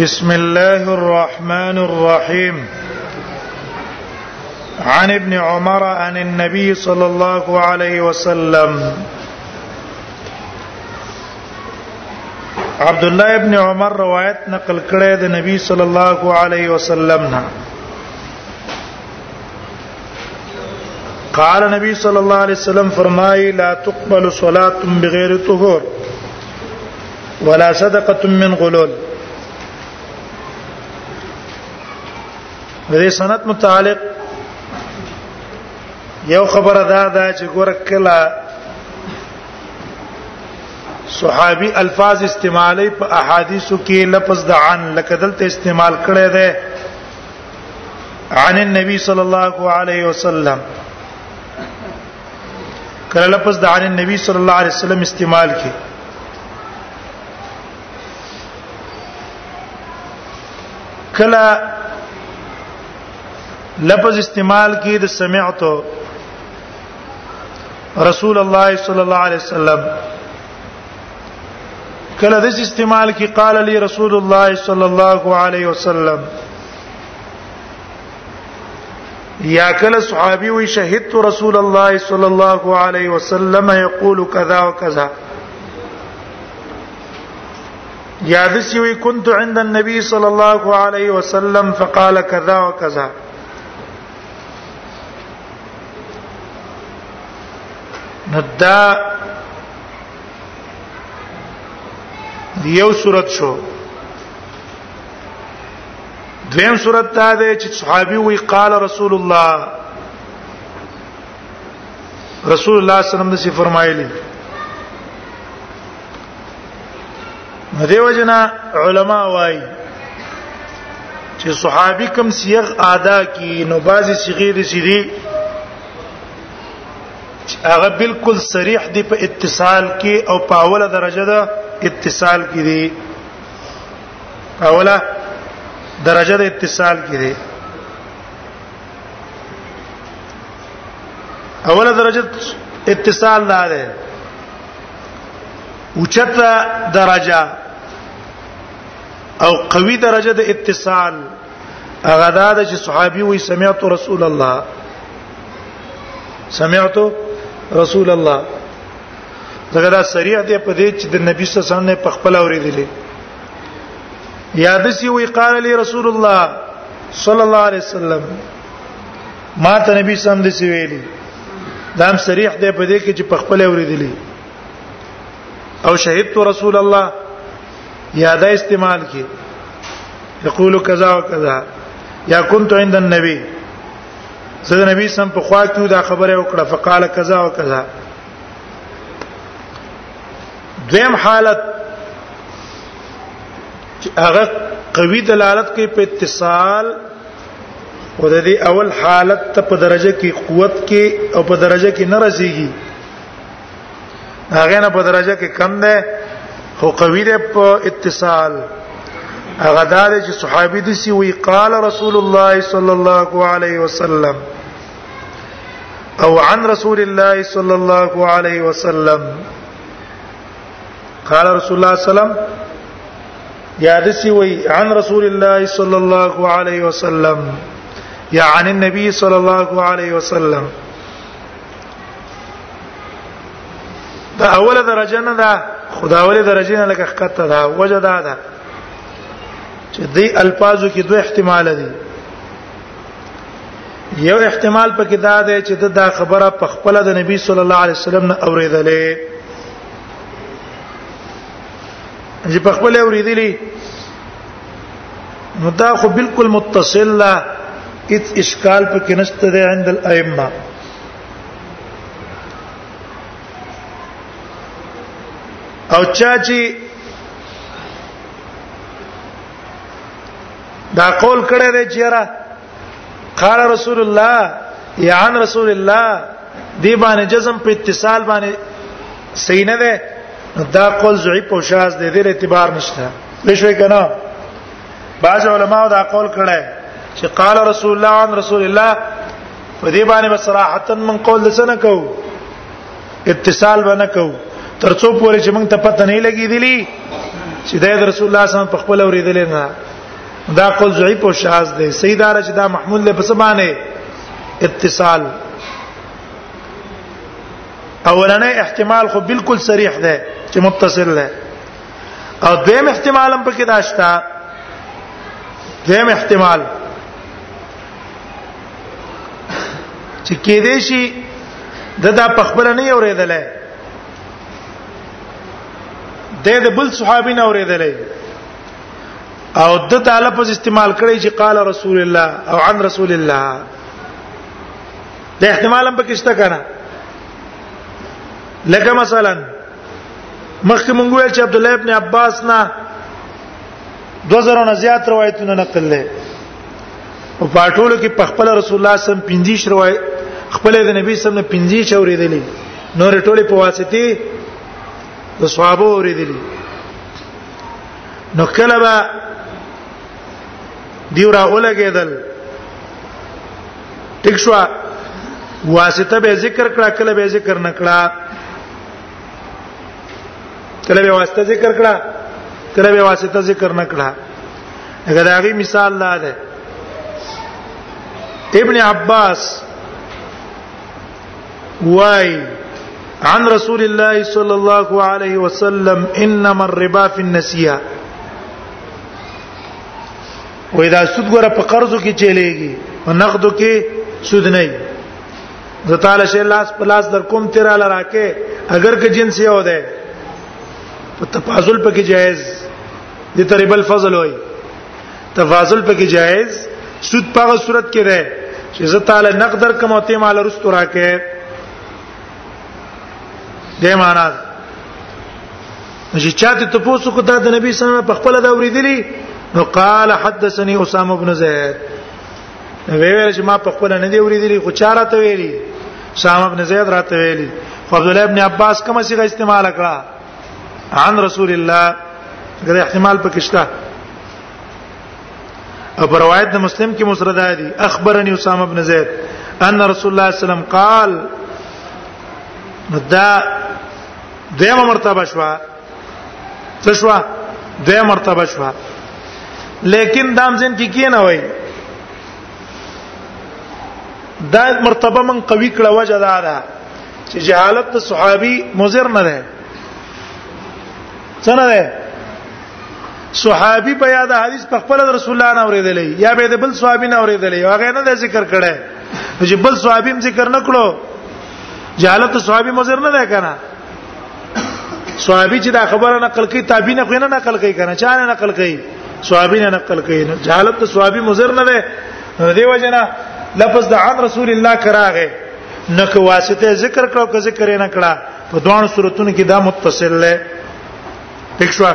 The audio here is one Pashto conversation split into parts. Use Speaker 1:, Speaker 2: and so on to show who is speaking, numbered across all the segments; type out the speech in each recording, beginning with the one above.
Speaker 1: بسم الله الرحمن الرحيم عن ابن عمر عن النبي صلى الله عليه وسلم عبد الله ابن عمر روایت نقل کړی د نبی صلی الله علیه وسلم نه قال نبی صلی الله علیه وسلم فرمای لا تقبل صلاه بغیر طهور ولا صدقه من غلول دې سند متعلق یو خبره دا ده چې ګور کله صحابي الفاظ استعمالي په احادیثو کې لفظ د عن لکه دلته استعمال کړي ده عن النبي صلى الله عليه وسلم کله لفظ د عن النبي صلى الله عليه وسلم استعمال کړي کلا لفظ استعمال کی د سمعت رسول الله صلی الله علیه وسلم کله د استعمال کی قال لي رسول الله صلی الله علیه وسلم یا کله صحابي وي شهدت رسول الله صلی الله علیه وسلم یقول کذا وکذا یا دسی وی كنت عند النبي صلى الله عليه وسلم فقال كذا وكذا ندا یو صورت شو دویم صورت دا دی چې صحابي وی قال رسول الله رسول الله صلی الله علیه وسلم دې فرمایلی دیو جنا علما وای چې صحابي کم صيغ ادا کی نو بعضی صيغې دي چې دي هغه بالکل صریح دی په اتصال کې او په اوله درجه ده اتصال کې دي اوله درجه د اتصال کې ده اوله درجه اتصال نه ده اوچته درجه او قوي درجه د اتصال هغه دا ده چې صحابي وي سمعت رسول الله سمعت رسول الله دغه دا صریح دی په دې چې د نبی صلی الله علیه وسلم په خپل اوریدلې یاد سی وی قال لي رسول الله صلی الله علیه وسلم ما ته نبی صلی الله علیه وسلم د سی ویلي دا هم صریح دی په دې کې چې په خپل اوریدلې او شهدت رسول الله یاده استعمال کی یقول کذا وکذا یا كنت عند النبي زه نبی سم په خوا کې دا خبره وکړه فقال کذا وکذا دیم حالت چې هغه قوي دلالت کوي په اتصال او د دې اول حالت ته په درجه کې قوت کې او په درجه کې نه رسیږي هغه نه په درجه کې کم ده خو قوی ده په اتصال هغه دار چې صحابي دي سی وی قال رسول الله صلی الله علیه وسلم او عن رسول الله صلى الله عليه وسلم قال رسول الله صلى الله عليه وسلم يا دسي وي عن رسول الله صلى الله عليه وسلم يا عن النبي صلى الله عليه وسلم دا اوله درجه نه ده خدا اوله درجه نه لکه خطه ده وجه ده ده چې دې الفاظو کې دوه احتمال دي یو احتمال پکې دا دی چې دا خبره په خپل د نبی صلی الله علیه وسلم نه اوریدلې چې په خپل اوریدلې نو دا خو بالکل متصل لا هیڅ اشکال پکې نشته دی عند الائمه او چا چې دا قول کړه دی چې را قال رسول الله یا عن رسول الله دی باندې جزم په اتصال باندې صحیح نه ده دا قول ضعیف او شاذ دی دې اعتبار نشته بشوي کنه بعض علما دا قول کړه چې قال رسول الله عن رسول الله په دې باندې بصراحتا من قول دسنه کوو اتصال باندې کو ترڅو پورې چې موږ ته پته نه لګی دي چې د رسول الله صلی الله علیه وسلم په خپل اوریدل نه دا قول ضعیف او شاذ دی سیدار چې دا محمول له بسبانه اتصال اولنې احتمال خو بالکل صریح ده چې متصل ده او دویم احتمال هم پکې داشتا دویم احتمال چې کې دې شي د دا په خبر نه اورېدلې د دې بل صحابي نه اورېدلې او د تعالی په استعمال کړی چې قال رسول الله او عن رسول الله د احتمال هم پکې شته کنه لکه مثلا مخکې مونږ ویل چې عبد الله ابن عباس نه 2000 نه زیات روایتونه نقل لري او پټولو کې په خپل رسول الله صلی الله علیه وسلم 50 روایت خپل د نبی صلی الله علیه وسلم 50 اوریدلې نور ټوله په واسطه د صحابه اوریدلې نو کله به دیو را اولګېدل ټیک شو واسطه به ذکر کړه کله به ذکر نکړه کله به واسطه ذکر کړه کله به واسطه ذکر نکړه اگر هغه مثال لا ده ابن عباس وای عن رسول الله صلى الله عليه وسلم انما الربا في النسيه و اذا سود ګره په قرضو کې چلےږي په نقدو کې سود نه وي د تعالی شی لاس په لاس در کوم تیرا لراکه اگر که جنس یو ده په تفاضل پکې جائز دي ته ربا الفضل وایي تفاضل پکې جائز سود په صورت کې ده چې زه تعالی نقد در کوم او ته مال رست راکې د معنا چې چاته ته پوسو کو دا د نبی صلی الله علیه وسلم په خپل دا ورېدلی نو قال حدثني اسامه بن زید ویل چې ما په خپل نه دی ورېدلی خو چاره ته ویلی اسامه بن زید راته ویلی خو عبد الله ابن عباس کومه څه استعمال کړه عن رسول الله غیر احتمال پکشته او پر روایت د مسلم کې مسرد دي اخبرني اسامه بن زید ان رسول الله صلی الله علیه وسلم قال دا دیمه مرتبه شو څه شو دیمه مرتبه شو لیکن دام زین کې کی نه وای دا مرتبه من قوی کړه وجه دا ده چې جهالت د صحابي مزر نه ده څنګه ده صحابي په یاد حدیث په خپل رسول الله نه اوریدلې یا به د بل صحابي نه اوریدلې هغه نه ذکر کړي چې بل صحابي هم ذکر نکړو جهالت صحابي مزر نه ده کنه صحابي چې دا خبره نقل کوي تابعین خو نه نقل کوي کنه چا نه نقل کوي صحابي نه نقل کوي جهالت صحابي مزر نه ده دیو جنا لفظ د عن رسول الله کراغه نه کو واسطه ذکر کړو که ذکر نه کړه په دوه صورتونو کې دا متصل لې پښوا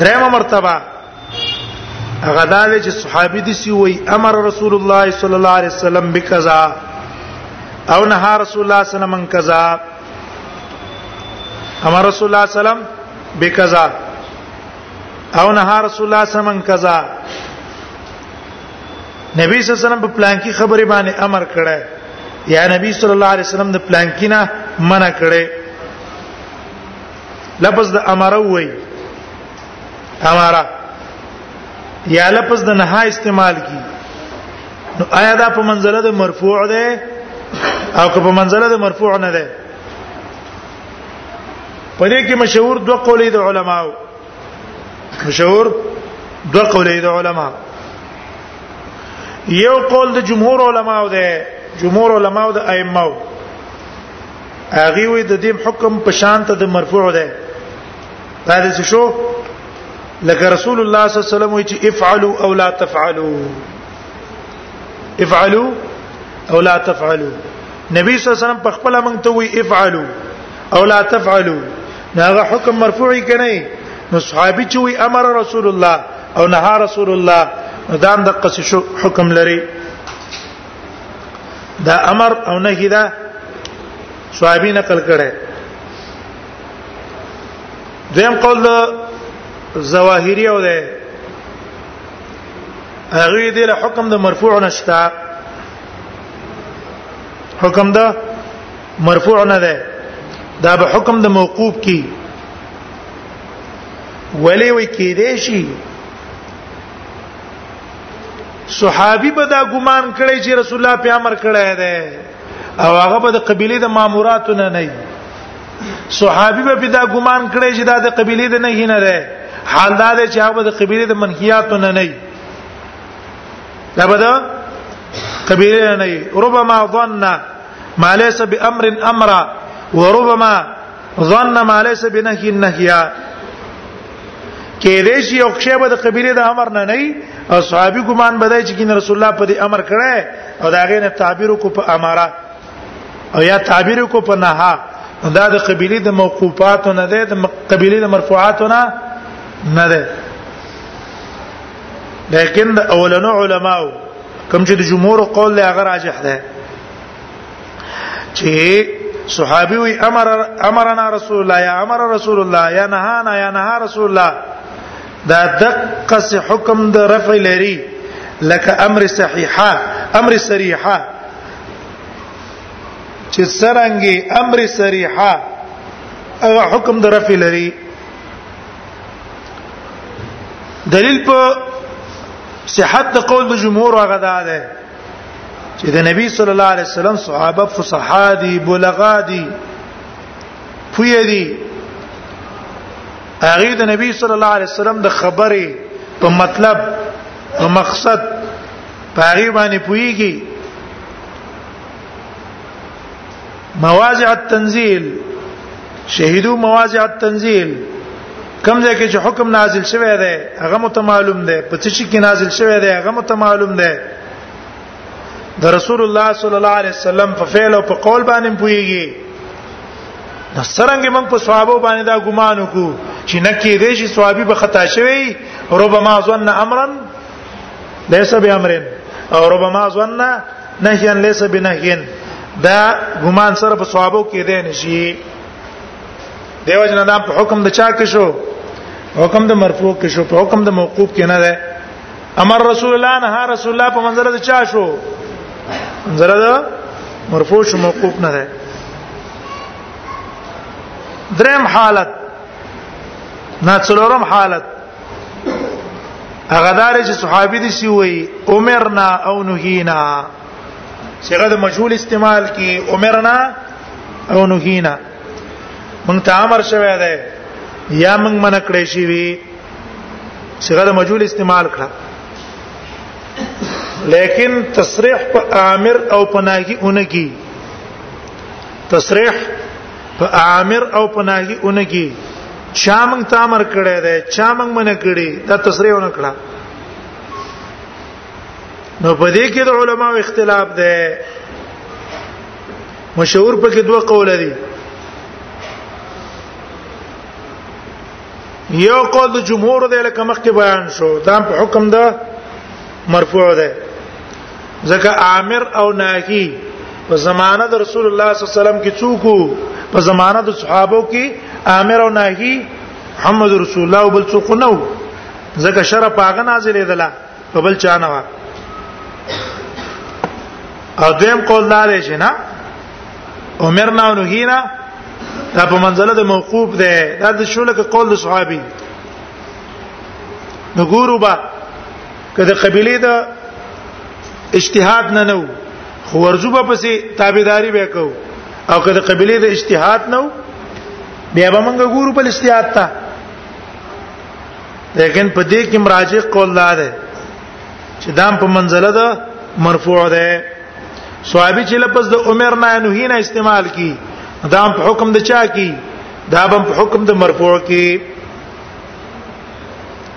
Speaker 1: دریم مرتبه هغه دا چې صحابي دي سی وي امر رسول الله صلی الله علیه وسلم بکذا او نه رسول الله صلی الله علیه وسلم کذا امر رسول الله صلی الله علیه وسلم بکذا او نه رسول الله صلی الله علیه وسلم کذا نبی صلی الله علیه وسلم په پلان کې خبرې باندې امر کړی یا نبی صلی الله علیه وسلم د پلان کې نه منع کړی لفظ د امر وای امر یا لفظ د نه استعمال کی نو آیا دا په منزله د مرفوع ده او که په منزله د مرفوع نه ده په دې کې مشهور دوه قولې د علماو مشهور دو قولې د علما یو قول د جمهور علماو ده جمهور علماو د ائمه هغه وی د دې حکم په شان ته د مرفوع ده دا د څه شو لکه رسول الله صلی الله علیه وسلم وی چې افعلوا او لا تفعلوا افعلوا او لا تفعلوا نبی صلی الله علیه وسلم په خپل مونږ ته وی افعلوا او لا تفعلوا ناغه حکم مرفوعي کنه نو صحابي چې وي امر رسول الله او نه رسول الله دام د قص شو حکم لري دا امر او نهي دا صحابي نقل کړي دیم قول د زواهری او ده هغه دې له حکم د مرفوع نشتا حکم ده مرفوع نه ده دا به حکم د موقوف کی ولې وی کې دی شي صحابي به دا ګمان کړي چې رسول الله په امر کړی دی او هغه به د قبيله د ماموراتو نه نه صحابي به دا ګمان کړي چې دا د قبيله د نه نه ده حال دا دی چې هغه د قبيله د منهياتو نه نه دا به د قبيله نه ربما ظن ما ليس بامر امرا وربما ظن ما ليس بنهي نهيا کې دې شي او ښه به د قبيله د امر نه نه او صحابي ګمان بدای چې کین رسول الله په دې امر کړه او دا غینه تعبیر کو په امره او یا تعبیر کو په نه دا د قبيله د موقوفات نه ده د قبيله د مرفوعات نه نه ده لیکن د اولنو علماو کوم چې د جمهور قول له هغه راجح ده چې صحابي وي امر امرنا رسول الله یا امر رسول الله یا نهانا یا نهى رسول الله دا دقه حکم د رفع لري لکه امر صحیحه امر صریحه چې سرنګي امر صریحه هغه حکم د رفع لري دلیل په صحت د قول د جمهور هغه ده چې د نبی صلی الله علیه وسلم صحابه فصحا دي بلغا دي پوی دي هغه د نبی صلی الله علیه وسلم د خبرې په مطلب او مقصد په هغه باندې پویږي مواضع التنزيل شهیدو مواضع التنزيل کم ځای کې چې حکم نازل شوی دی هغه متمعلوم دی په څه کې نازل شوی دی هغه متمعلوم دی د رسول الله صلی الله علیه وسلم په فعل او په قول باندې پويږي د سرنګ موږ په صحابه باندې دا ګمان وکړو چې نکې دې شي صحابي به خطا شوی ربما ظن امرا ليس بامر او ربما ظن نهيا ليس بنهي دا ګمان سره په صحابه کې دی نشي دیو جن دا په حکم د چا کې شو حکم د مرفوع کې شو په حکم د موقوف کې نه ده امر رسول الله نه رسول الله په منظر د چا شو منظر د مرفوع شو موقوف نه ده دریم حالت نا څلورم حالت هغه دار چې صحابي دي سی وي عمرنا او نهینا څنګه د مجهول استعمال کی عمرنا او نهینا مونږ ته امر شوی دی یا مونږ من کړی شي وي څنګه د مجهول استعمال کړه لیکن تصریح په امر او په نهی اونګي تصریح په عامر او په ناهي اونګي چا موږ ته امر کړی دی چا موږ منع کړی دا تصریح ونه کړه نو په دې کې د علماو اختلاف دی مشهور په کې دوه قول دي یو قول د جمهور دی لکه مخکې بیان شو دا په حکم ده مرفوع ده ځکه عامر او ناهی په زمانه د رسول الله صلی الله علیه وسلم کې څوک په زمانه د صحابه کې عامر او ناهی محمد رسول الله بل څوک نه و ځکه شر پاغه نازلې دله په بل چا نه و او دیم قول دار شي نه عمرنا ونهینا دا په منزله د موقوف ده دا د شولک قول د صحابي نګورو با کله قبيله د اجتهاد نه نو خو ورزوبه پسې تابعداري وکاو او کله قبيله د اجتهاد نو بیا به موږ ګورو په اجتهاد ته لیکن په دې کې مراجع قول لا ده چې دام په منزله ده مرفوع ده صحابي چې لفظ د عمر نه نهینا استعمال کی دام په حکم د چا کی دا په حکم د مرفوع کی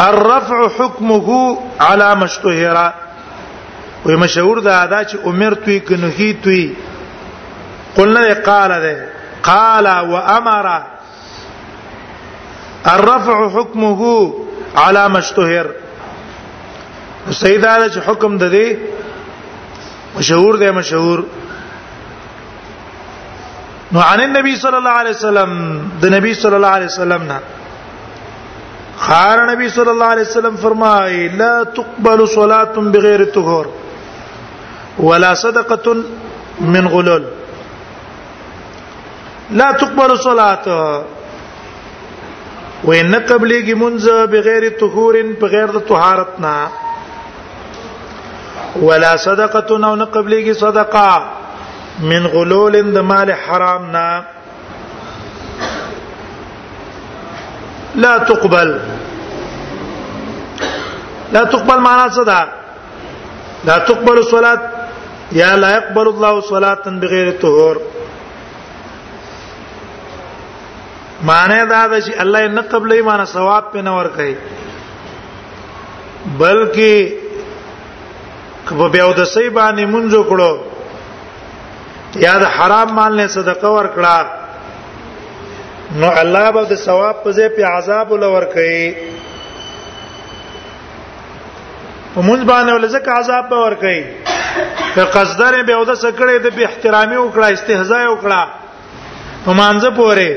Speaker 1: الرفع حكمه على مشتهر وي مشهور دا ادا چې امرت وي کنهیت وي قلنا قال ده قال وامر الرفع حكمه على مشتهر سیدا چې حکم ده دي مشهور ده مشهور نو عن النبي صلى الله عليه وسلم د نبی صلی الله علیه وسلم نه خار نبی صلی الله علیه وسلم فرمای لا تقبل صلاه بغیر طهور ولا صدقه من غلول لا تقبل صلاه وان قبلېږي منځ بغیر طهور بغیر د طهارت نه ولا صدقه نو نه قبلېږي صدقه من غلول د مال حرام نه لا تقبل لا تقبل معنا څه ده لا تقبل الصلاه یا لا يقبل الله صلاه بغیر طهور معنی دا ده چې الله نه قبلې معنی ثواب په نور کوي بلکې کبه بیا د سې باندې مونږ کړو یا د حرام مال نه صدقه ورکړه نو الله به د ثواب په ځای په عذاب ولور کوي په مونږ باندې ولزکه عذاب به ور کوي که قصدر به او د سکړې د به احترامي وکړه استهزاء وکړه په مانزه پوره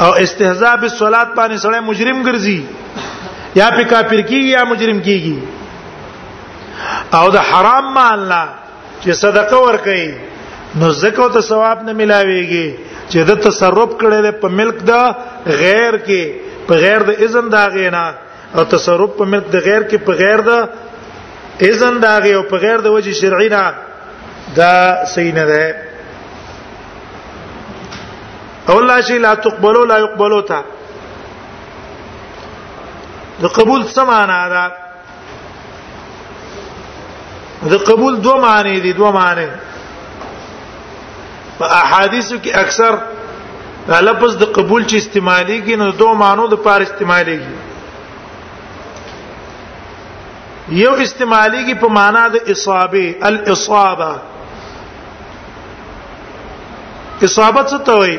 Speaker 1: او استهزاء به صلات باندې سړی مجرم ګرځي یا په کافر کیږي یا مجرم کیږي او د حرام مال نه چې صدقه ورکړي نو زکه ته ثواب نه ملاويږي چې د تصرف کړي په ملک دا غیر کې په غیر د اذن دا غینا او تصرف په ملک د غیر کې په غیر د اذن دا غي او په غیر د وجه شرعي نه دا صحیح نه ده او الله شي لا تقبلو لا يقبلو ته د قبول سمانا ده د قبول دوه معنی دي دوه معنی په احادیثو کې اکثر دا لفظ د قبول چې استعمالي کې نو دوه معنی د پار استعمالي کې یو استعمالي کې په معنا د اصابه الاصابه اصابت څه ته وایي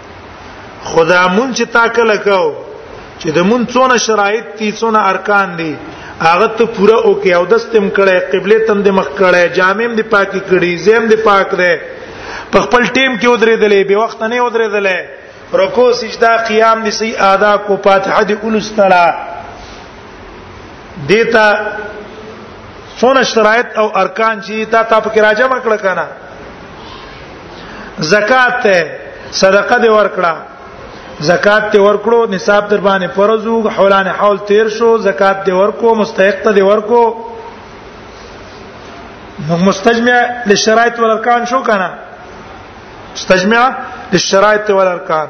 Speaker 1: خدا مون چې تا کله کو چې د مون څونه شرایط دي څونه ارکان دي هغه ته پوره او کې او دستم کړي قبله تم د مخ کړي جامم د پاکي کړي زم د پاک ده په خپل ټیم کې ودرېدلې به وخت نه ودرېدلې رکوع سجدا قیام دي سي ادا کو فاتحه دي اولستلا دیتا څونه شرایط او ارکان چې تا تا په کې راجمه کړ کنه زکات ته صدقه دی ورکړه زکات ته ورکړو نصاب در باندې فرض وو حولان حول تیر شو زکات دی ورکو مستحق ته دی ورکو نو مستجمع للشرائط والارکان شو کنه مستجمع للشرائط والارکان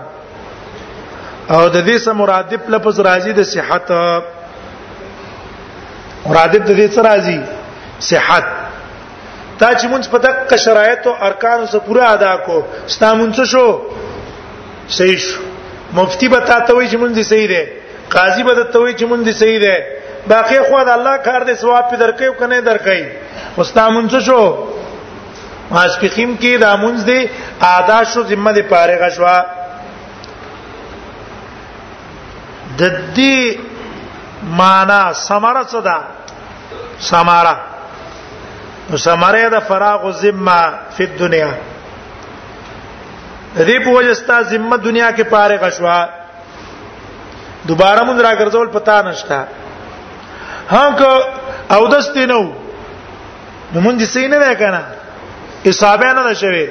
Speaker 1: او د دې سم مرادف لفظ راځي د صحت مرادف د دې سره راځي صحت تا چې مونږ په دغه شرایط او ارکان سره پوره ادا کو ستا مونږ شو صحیح شو مفتی به تا ته وایي چې مونږ دې صحیح دی قاضي به ته وایي چې مونږ دې صحیح دی باقي خو د الله کار دې ثواب په درکې او کنه درکې خو ستا مونږ شو ماسپخیم کې دا مونږ دې ادا شو ذمہ دې پاره غشوا د دې معنا سماره څه ده سماره نو سماره د فراغ الذمه فی الدنیا د دې په وجه ستا ذمه دنیا کې پاره غشوا دوباره مونږ راګرځول پتا نشتا هغه او دست نه وو نو مونږ یې سینه نه کنه حسابه نه ده شوی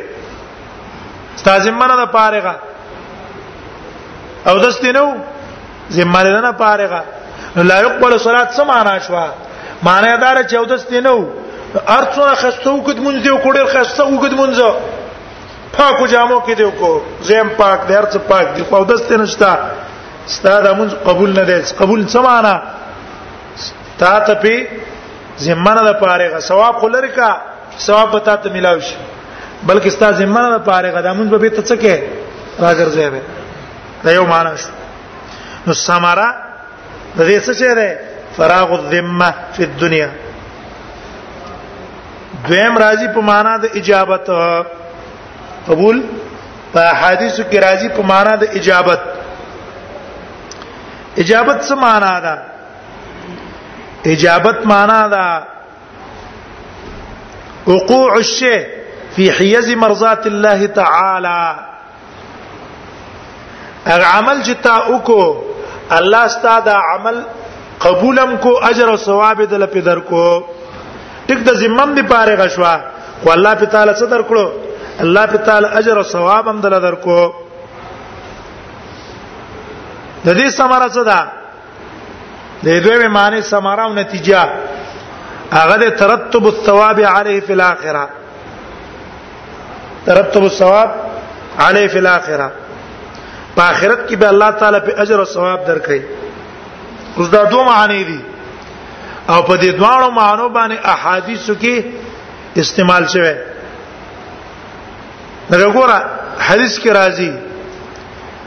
Speaker 1: ستاسو منه ده پارغه او دست نه وو ذمہ لرنه فارغه نو لا يقبل صلات څه معنا شو معنا دار چې او دست نه وو ارڅونه خسته وکد مونږ دی وکړل خسته وکد مونږ پاکو جامو کې دی وکړو زم پاک دی ارڅ پاک دی خو دست نه شتا ستاده مونږ قبول نه دی قبول څه معنا تا ته پی ذمہ نه فارغه ثواب خلر کا ثواب به تا ته ملاوي شي بلکې ستا ذمہ نه فارغه د مونږ به ته څه کې راګرځي به دا یو معنی شو نو سمرا د دې څه چیرې فراغ الذمه فی الدنیا دویم راضی په معنا د اجابت قبول په حدیثو کې راضی په معنا د اجابت اجابت څه معنا ده اجابت معنا ده وقوع الشيء في حيز مرضات الله تعالى هغه عمل چې تا وکړو الله ستاسو دا عمل قبولم کو اجر او ثواب دل په در کو ټیک د ذمم دی پاره غشوا خو الله په تعالی څه در کړو الله په تعالی اجر او ثواب هم دل در کو د دې سماره څه ده د دوی معنی ثمره او نتیجه هغه د ترتب الثواب علیه فی الاخره ترتب الثواب علیه فی الاخره په آخرت کې به الله تعالی په اجر او ثواب درکړي اوس دا دوه معنی دي او په دې دواړو معنی باندې احادیثو کې استعمال شوی دا ګوره حدیث کې راځي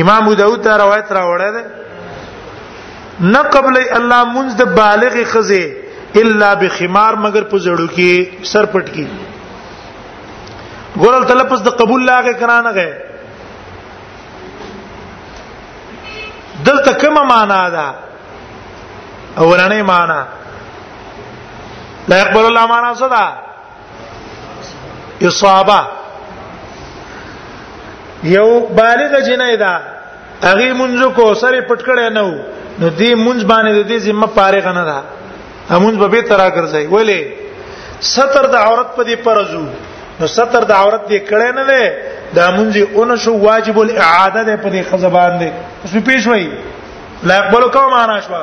Speaker 1: امام ابو داود دا روایت راوړی دی نه قبل الله منځ د بالغ خزه الا بخمار مگر په جوړو کې سر پټ کی ګورل تلپس د قبول لاګه کرانه غه دلته کومه معنا ده اورنۍ معنا لا يقبل الله معنا صدا اصابه یو بالغ جنې ده هغه مونږ کو سره پټ کړه نه وو نو دې مونږ باندې د دې ذمہ فارغ نه ده همونځ به به ترا ګرځي ولې ستر د عورت په دې پرزو نو ستر د عورت دې کړه نه ده دا مونږ اون شو واجب الاعاده ده په دې خزبان دې اوس پیښ وای لا یقبل کوم معنا شوه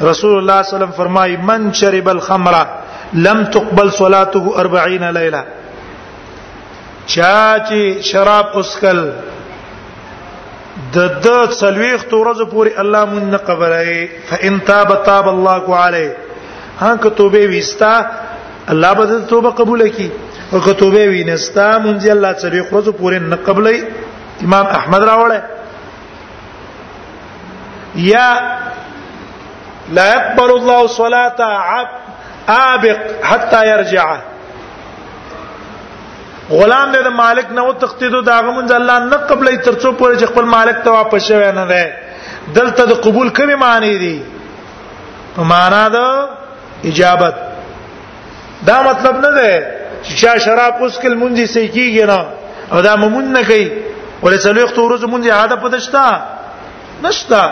Speaker 1: رسول الله صلی الله علیه وسلم فرمای من شرب الخمر لم تقبل صلاته 40 ليله چا چې شراب اسکل د د څلويخت ورځې پورې الله مون نه قبلای فان تاب تاب الله عليه ها که توبه وستا الله به توبه قبول کړي او که توبه وینستا مونږ الله څلويخت ورځې پورې نه قبلای امام احمد راوړل یا لا يقبل الله صلاه عبد ابق حتى يرجع غلام دې مالک نه وتختیدو دا غمون الله نه قبلې ترڅو پورې چې خپل مالک ته واپس شوی نه ده دلته د قبول کومې معنی دي معنا ده اجابت دا مطلب نه ده چې چا شراب اوس کل مونږ سي کیږي نه او دا ممون نه کوي ولې څلوخ تو ورځ مونږه عادت پدشتا نشتا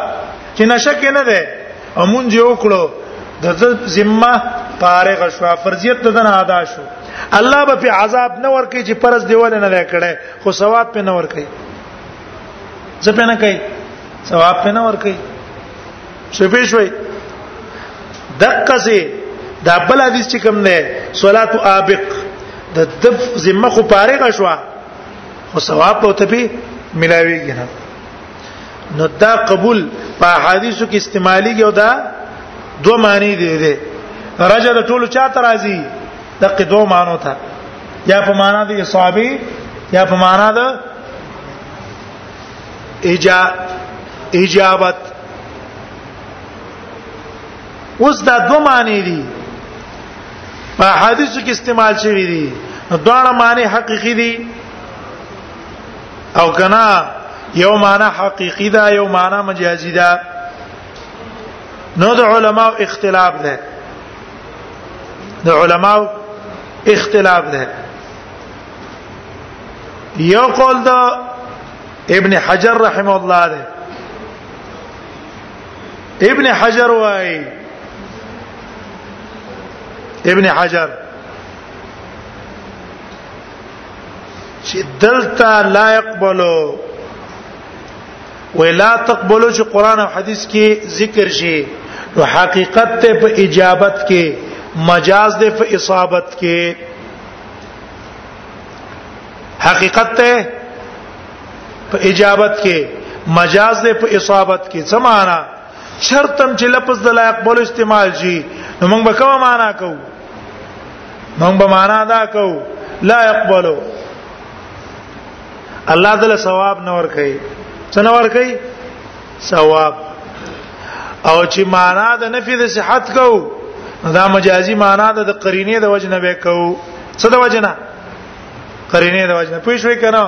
Speaker 1: چې نشه کې نه ده او مونږ یو کړو د ذمہ فارغ شو فرضیت د نه ادا شو الله به په عذاب نه ور کوي چې پرز دیول نه وکړي خو ثواب په نه ور کوي ځپنه کوي ثواب په نه ور کوي څه به شوي دقه سي دا بل حدیث چې کوم نه صلات ابق د دف ذمه خو فارغه شو خو ثواب او تبي ملاويږي نه نو دا قبول په حدیثو کې استعمالي او دا دو معنی دي دي رجا د ټولو چا ترازي دغه دو معنی ته یا په معنا د صحابي یا په معنا د اجا اجابت اوس دا دوه معنی دي په حدیثو کې استعمال شوی دي دواړه معنی حقيقي دي او کنا یو معنی حقيقي ده یو معنی مجازي ده نو د علماو اختلاف ده د علماو اختلاف ده یو قول دا ابن حجر رحم الله ده ابن حجر وای ابن حجر چې دلته لا يقبلو ولا تقبلو چې قران او حديث کې ذکر شي نو حقیقت ته په اجابت کې مجاز ده په اصابت کې حقیقت ته په اجابت کې مجاز دې په اصابت کې څه معنا شرطم چې لفظ د لایق بول استعمال شي نو موږ به کومه معنا کوو موږ به معنا دا کوو لا يقبلو الله تعالی ثواب نور کوي څنور کوي ثواب او چې معنا د نفي د صحت کو دا مجازي معنا د قرینه د وجنه به کو څه د وجنه قرینه د وجنه پوه شوې کنه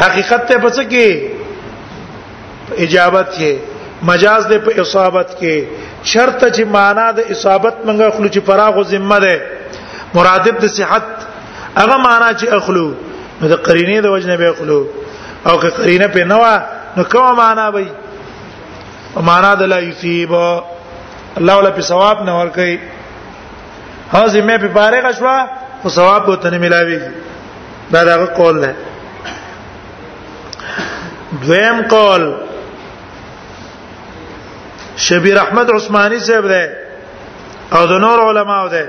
Speaker 1: حقیقت ته پڅ کې اجابت کې مجاز دې په اصابت کې شرط چې معنا د اصابت منګه خلو چې فراغ او ذمه ده مرادب د صحت هغه معنا چې اخلو نو د قرینه د وجنه به اخلو او که قرینه په نوا نو کومه معنا وي معنا د لا یصيب الله ولا په ثواب نه ور کوي هاذه مې په پاره غشوا خو ثواب به تنه ملاوي دا دغه قول ده دویم قول شبیر احمد عثماني صاحب ده او د نور علماو ده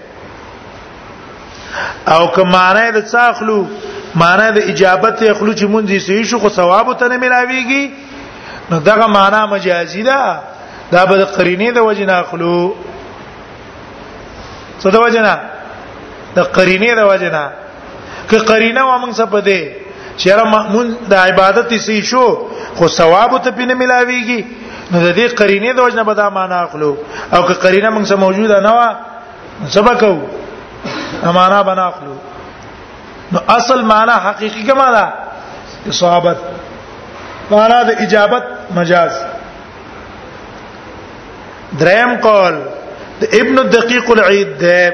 Speaker 1: او که معنی د څاخلو معنی د اجابت اخلو چې مونږ یې شو خو ثواب ته نه ملاويږي نو دغه معنی مجازي ده دا به د قرینه د وجه نه اخلو څه د وجه نه د قرینه د وجه نه که قرینه و موږ څه پدې چیرې مأمون د عبادت سي شو خو ثواب ته پینې ملاويږي نو د دې قرینه د وجنه به دا معنا اخلو او که قرینه موږ سره موجوده نه و سبکو امانه بنا اخلو نو اصل معنا حقيقي کما ده صحابت معنا د اجابت مجاز دریم قول د ابن الدقیق العید ده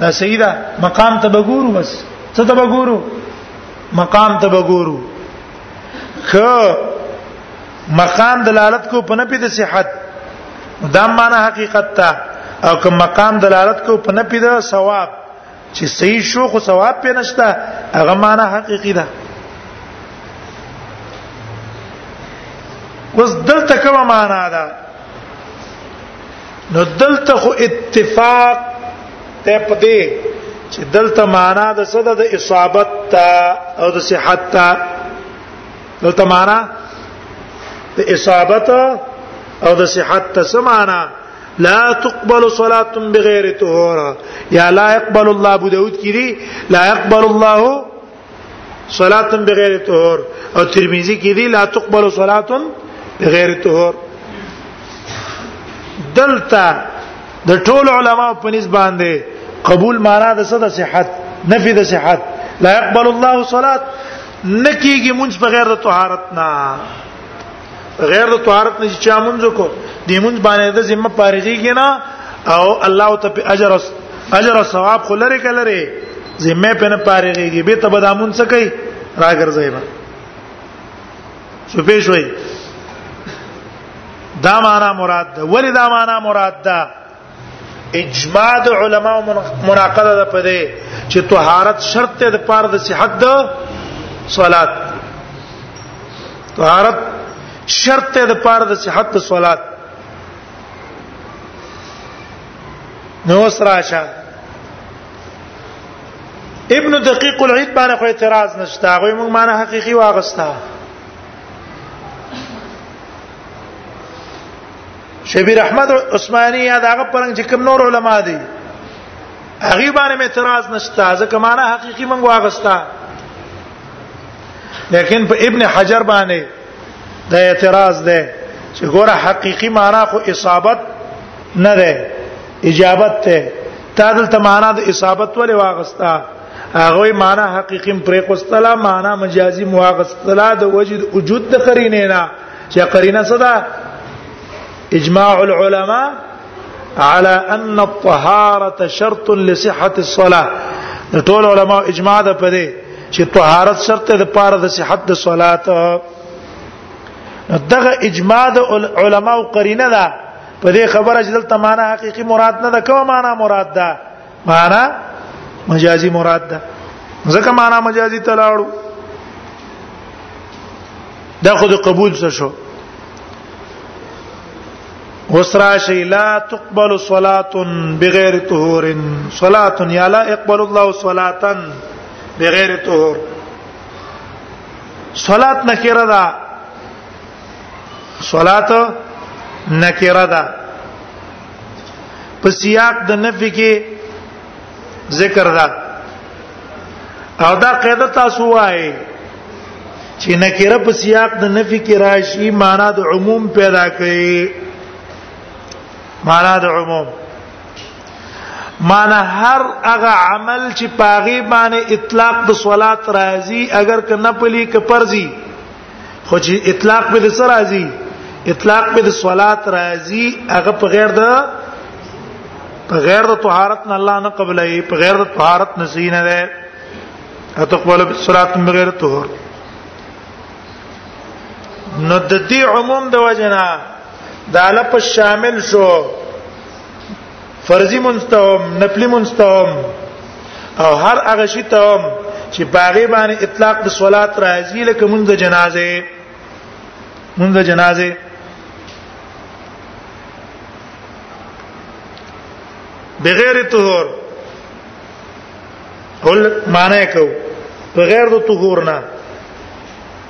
Speaker 1: دا صحیح ده مقام ته بګورو بس څه ته بګورو مقام ته بګورو خ مقام دلالت کو په نپی د صحت دا معنی حقیقت ته او کوم مقام دلالت کو په نپی د ثواب چې صحیح شو خو ثواب په نشتا هغه معنی حقیقی ده وس دلته کومه معنی ده نو دلته خو اتفاق ته پدې چې دلته معنا د صد د اصابت تا او د صحت تا دلته معنا د اصابت او د صحت ته سمانا لا تقبل صلاه بغیر طهور یا لا يقبل الله ابو داود کړي لا يقبل الله صلات بغیر طهور او ترمذی کې دی لا تقبل صلات بغیر طهور دلته د ټول علما په نسبت باندې قبول معنا د صد صحت نفي د صحت لا يقبل الله صلات نکیږي مونږ بغیر د طهارت نه غیر د طهارت نه چې مونږ کو د مونږ باندې د ذمہ پارېږي کنا او الله ته په اجر اجر او ثواب خو لري کلره ذمہ په نه پارېږي به ته بدامون څه کوي راګرځي به سو پیش وای دا معنا مراد ده ولی دا معنا مراد ده اجماع د علما مناقضه ده په دې چې طهارت شرط ته د پاره د صحت د صلات طهارت شرط ته د پاره د صحت د صلات نو سره شه ابن دقیق العید باندې خو اعتراض نشته هغه موږ معنی حقيقي واغستا شبیر احمد عثماني یا داغه پرنګ چې کوم نور علما دي هغه باندې اعتراض نشته ځکه معنا حقيقي منغو واغستا لیکن په ابن حجر باندې د اعتراض ده چې ګوره حقيقي معنا خو اصابت نه ده اجابت ته تا دلته معنا د اصابت ولې واغستا هغه معنا حقيقي پرې کوستلا معنا مجازي مواغستلا د وجود وجود د قرینه نه چې قرینه صدا اجماع العلماء على ان الطهاره شرط لصحه الصلاه ټول علما اجماع ده په دې چې طهارت شرط ده لپاره د صحت د صلات دغه اجماع د علما او قرینه ده په دې خبره چې دلته معنا حقيقي مراد نه ده کومه معنا مراد ده معنا مجازي مراد ده ځکه معنا مجازي تلاړو دا خود قبول څه شو وسراشی لا تقبل صلاه بغیر طهور صلاه یا لا اقبل الله صلاه بغیر طهور صلات نکره ده صلات نکره ده په سیاق د نفي کې ذکر ده او دا قاعده تاسو وایي چې نکره په سیاق د نفي کې راشي معنا د عموم پیدا کوي معنا د عموم معنا هر هغه عمل چې پاغي باندې اطلاق د صلات راځي اگر کنه پلی ک پرځي خو چې اطلاق به د سر راځي اطلاق به د صلات راځي هغه په غیر د په غیر د طهارت نه الله نه قبلې په غیر د طهارت نه سینه ده اتقبل بالصلاه من غیر طهور نو د دې عموم د وجنا د الف شامل شو فرضی منستوم نفلی منستوم او هر هغه شی ته چې باغې باندې اطلاق د صلات راځي لکه مونږ د جنازې مونږ د جنازې بغیر طهور ول معنی کو بغیر د طهور نه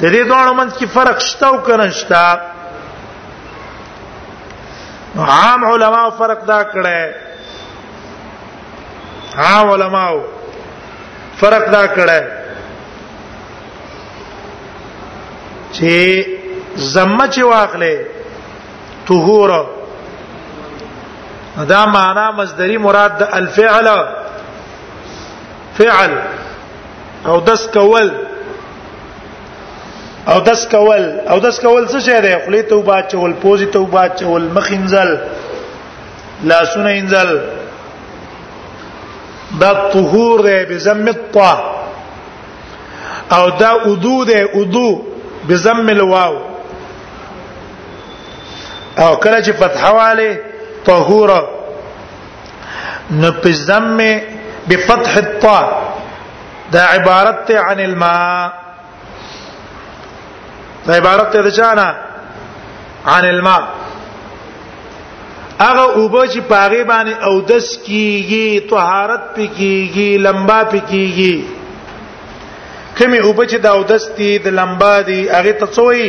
Speaker 1: د دې دوه منځ کې فرق شته او کنه شته عام علما فرق دا کړه عام علما فرق دا کړه چې زمه چې واخلې طهور دا معنا مصدری مراد د الفعل فعل او دس کول او دس کول او دس کول څه شی دی خلی ته وبا چول پوزي ته وبا چول مخینزل لاسونه انزل دا طهور دی بزم الطا او دا ادو دی ادو بزم الواو او کله چې فتحواله طهوره نو پزم بفتح الطاء دا عبارت ته عن الماء دا عبارت ته ځانا عن الماء هغه اوبه چې پاغه باندې او دس کیږي طهارت پکېږي لمبا پکېږي کمی اوبه چې دا او دس دي د لمبا دي هغه ته څوي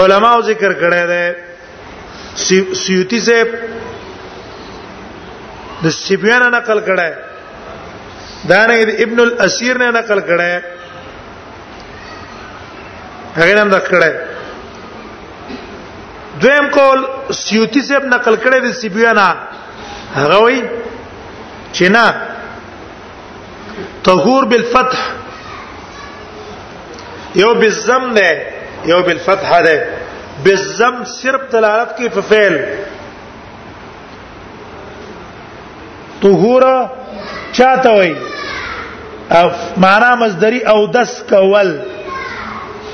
Speaker 1: علماء ذکر کړی دی سیوطی سے د سیبیان نقل کړه دا نه ابن الاسیر نه نقل کړه هغه نن د کړه دویم قول سیوطی صاحب نقل کړی د سیبیانا هغه وای چې نه طهور بالفتح یو بالزم نه یو بالفتح ده بالزم صرف دلالت کوي په فعل طهور چاته وای معنا مصدری او دس کول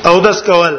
Speaker 1: او دس کول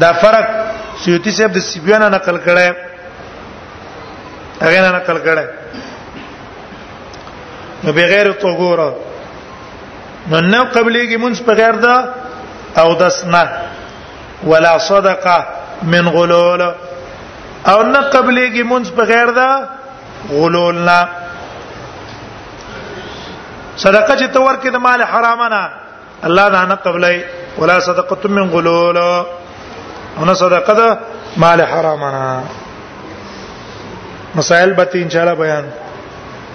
Speaker 1: دا فرق سیوطی صاحب د سیبیانه نقل کړي هغه نه نقل کړي نو بغیر طهور نو نه قبليږي مونږ په غیر دا او دس نه ولا صدقه من غلول او نه قبليږي مونږ په غیر دا غلول نه صدقه چې تور کې د مال حرامه نه الله دا نه قبلای ولا صدقه من غلول انا صدقه ده مال حرامنا مسائل به ان شاء الله بیان